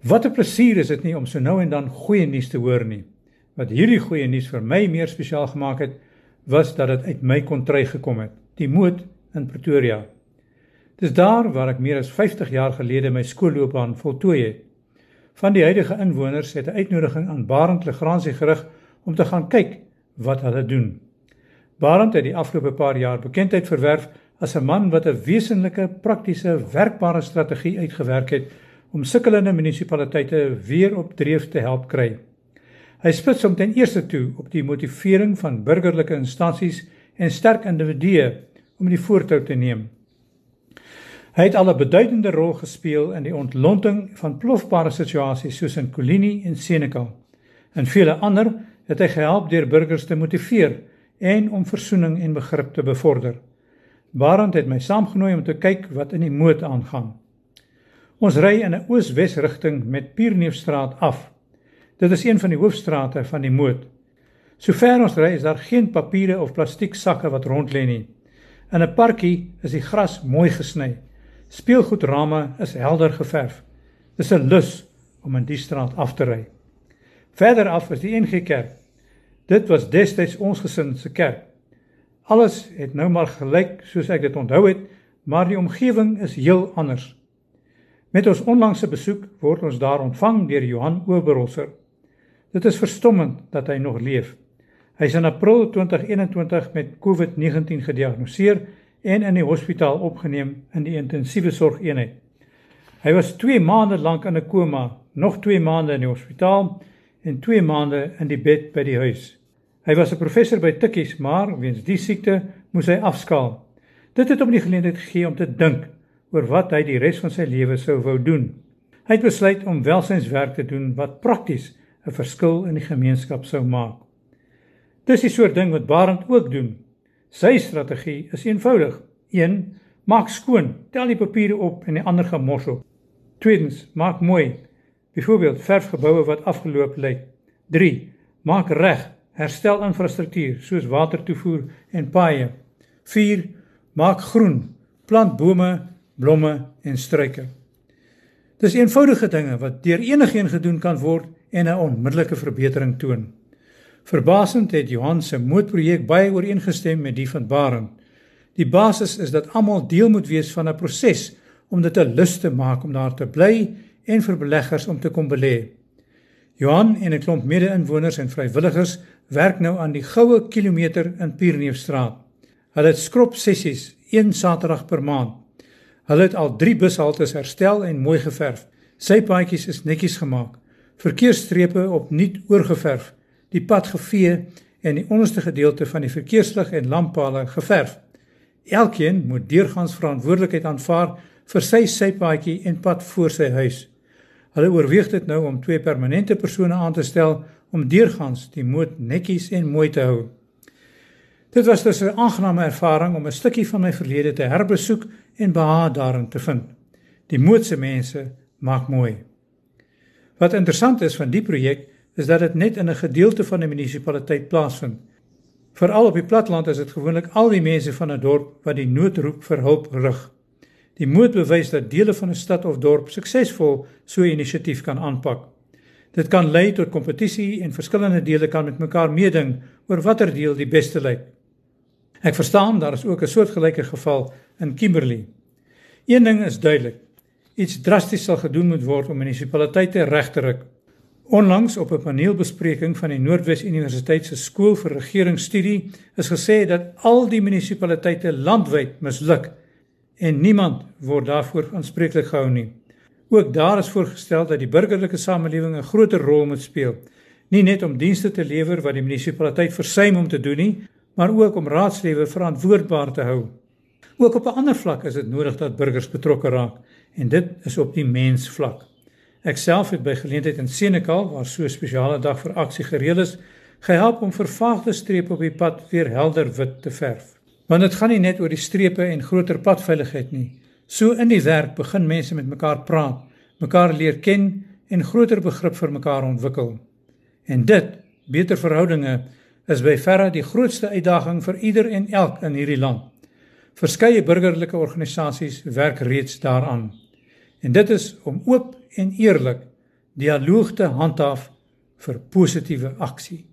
Wat 'n plesier is dit nie om so nou en dan goeie nuus te hoor nie. Wat hierdie goeie nuus vir my meer spesiaal gemaak het, was dat dit uit my kontry gekom het, die Moot in Pretoria. Dis daar waar ek meer as 50 jaar gelede my skoolloopbaan voltooi het. Van die huidige inwoners het 'n uitnodiging aan Barend Legrandsie gerig om te gaan kyk wat hulle doen. Barend het die afgelope paar jaar bekendheid verwerf as 'n man wat 'n wesenlike, praktiese, werkbare strategie uitgewerk het om sukkelende munisipaliteite weer op dreef te help kry. Hy spits hom ten eerste toe op die motivering van burgerlike instansies en sterk individue om die voortou te neem. Hy het al 'n beduidende rol gespeel in die ontlonting van plofbare situasies soos in Kolini en Senekal. En vele ander het hy gehelp deur burgers te motiveer en om versoening en begrip te bevorder. Barend het my saamgenooi om te kyk wat in die moed aangaan. Ons ry in 'n oos-wes rigting met Pierneefstraat af. Dit is een van die hoofstrate van die Moot. Sover ons ry is daar geen papiere of plastiek sakke wat rond lê nie. In 'n parkie is die gras mooi gesny. Speelgoedrame is helder geverf. Dis 'n lus om in die straat af te ry. Verder af is die NG Kerk. Dit was destyds ons gesin se kerk. Alles het nou maar gelyk soos ek dit onthou het, maar die omgewing is heel anders. Met ons onlangse besoek word ons daar ontvang deur Johan Oberholzer. Dit is verstommend dat hy nog leef. Hy is in April 2021 met COVID-19 gediagnoseer en in die hospitaal opgeneem in die intensiewe sorgeenheid. Hy was 2 maande lank in 'n koma, nog 2 maande in die hospitaal en 2 maande in die bed by die huis. Hy was 'n professor by Tikkies, maar weens die siekte moes hy afskaal. Dit het hom die geleentheid gegee om te dink oor wat hy die res van sy lewe sou wou doen. Hy het besluit om welsynswerk te doen wat prakties 'n verskil in die gemeenskap sou maak. Dis die soort ding wat Barend ook doen. Sy strategie is eenvoudig. 1. Maak skoon, tel die papiere op en die ander mos op. Tweedens, maak mooi. Byvoorbeeld verf geboue wat afgeloop lyk. 3. Maak reg, herstel infrastruktuur soos watertoevoer en paaie. 4. Maak groen, plant bome blomme en struike. Dis eenvoudige dinge wat deur enigiemand gedoen kan word en 'n onmiddellike verbetering toon. Verbasend het Johan se moedprojek baie ooreengestem met die van Barend. Die basis is dat almal deel moet wees van 'n proses om dit 'n lus te maak om daar te bly en vir beleggers om te kom belê. Johan en 'n klomp mede-inwoners en vrywilligers werk nou aan die goue kilometer in Pierneefstraat. Hulle het skrob sessies een Saterdag per maand. Hulle het al 3 bushaltes herstel en mooi geverf. Sypaadjies is netjies gemaak. Verkeersstrepe opnuut oorgeverf. Die pad gevee en die onderste gedeelte van die verkeerslig en lamppale geverf. Elkeen moet deurgangs verantwoordelikheid aanvaar vir sy sypaadjie en pad voor sy huis. Hulle oorweeg dit nou om twee permanente persone aan te stel om deurgangs die moed netjies en mooi te hou. Dit was dus 'n aangename ervaring om 'n stukkie van my verlede te herbesoek en behaag daarin te vind. Die moedse mense maak mooi. Wat interessant is van die projek is dat dit net in 'n gedeelte van die munisipaliteit plaasvind. Veral op die platteland is dit gewoonlik al die mense van 'n dorp wat die noodroep vir hulp rig. Die moed bewys dat dele van 'n stad of dorp suksesvol so 'n inisiatief kan aanpak. Dit kan lei tot kompetisie en verskillende dele kan met mekaar meeding oor watter deel die beste lyk. Ek verstaan daar is ook 'n soortgelyke geval in Kimberley. Een ding is duidelik. Iets drasties sal gedoen moet word om munisipaliteite reg te ruk. Onlangs op 'n paneelbespreking van die Noordwes Universiteit se skool vir regeringsstudie is gesê dat al die munisipaliteite landwyd misluk en niemand word daarvoor aanspreeklik gehou nie. Ook daar is voorgestel dat die burgerlike samelewing 'n groter rol moet speel, nie net om dienste te lewer wat die munisipaliteit versuim om te doen nie, maar ook om raadslewe verantwoordbaar te hou. Ook op 'n ander vlak is dit nodig dat burgers betrokke raak en dit is op die mensvlak. Ek self het by geleentheid in Senekal waar so 'n spesiale dag vir aksie gereël is, gehelp om vervaagde strepe op die pad weer helder wit te verf. Want dit gaan nie net oor die strepe en groter padveiligheid nie. So in die werk begin mense met mekaar praat, mekaar leer ken en groter begrip vir mekaar ontwikkel. En dit, beter verhoudinge, is by verre die grootste uitdaging vir ieder en elk in hierdie land. Verskeie burgerlike organisasies werk reeds daaraan. En dit is om oop en eerlik dialoog te handhaaf vir positiewe aksie.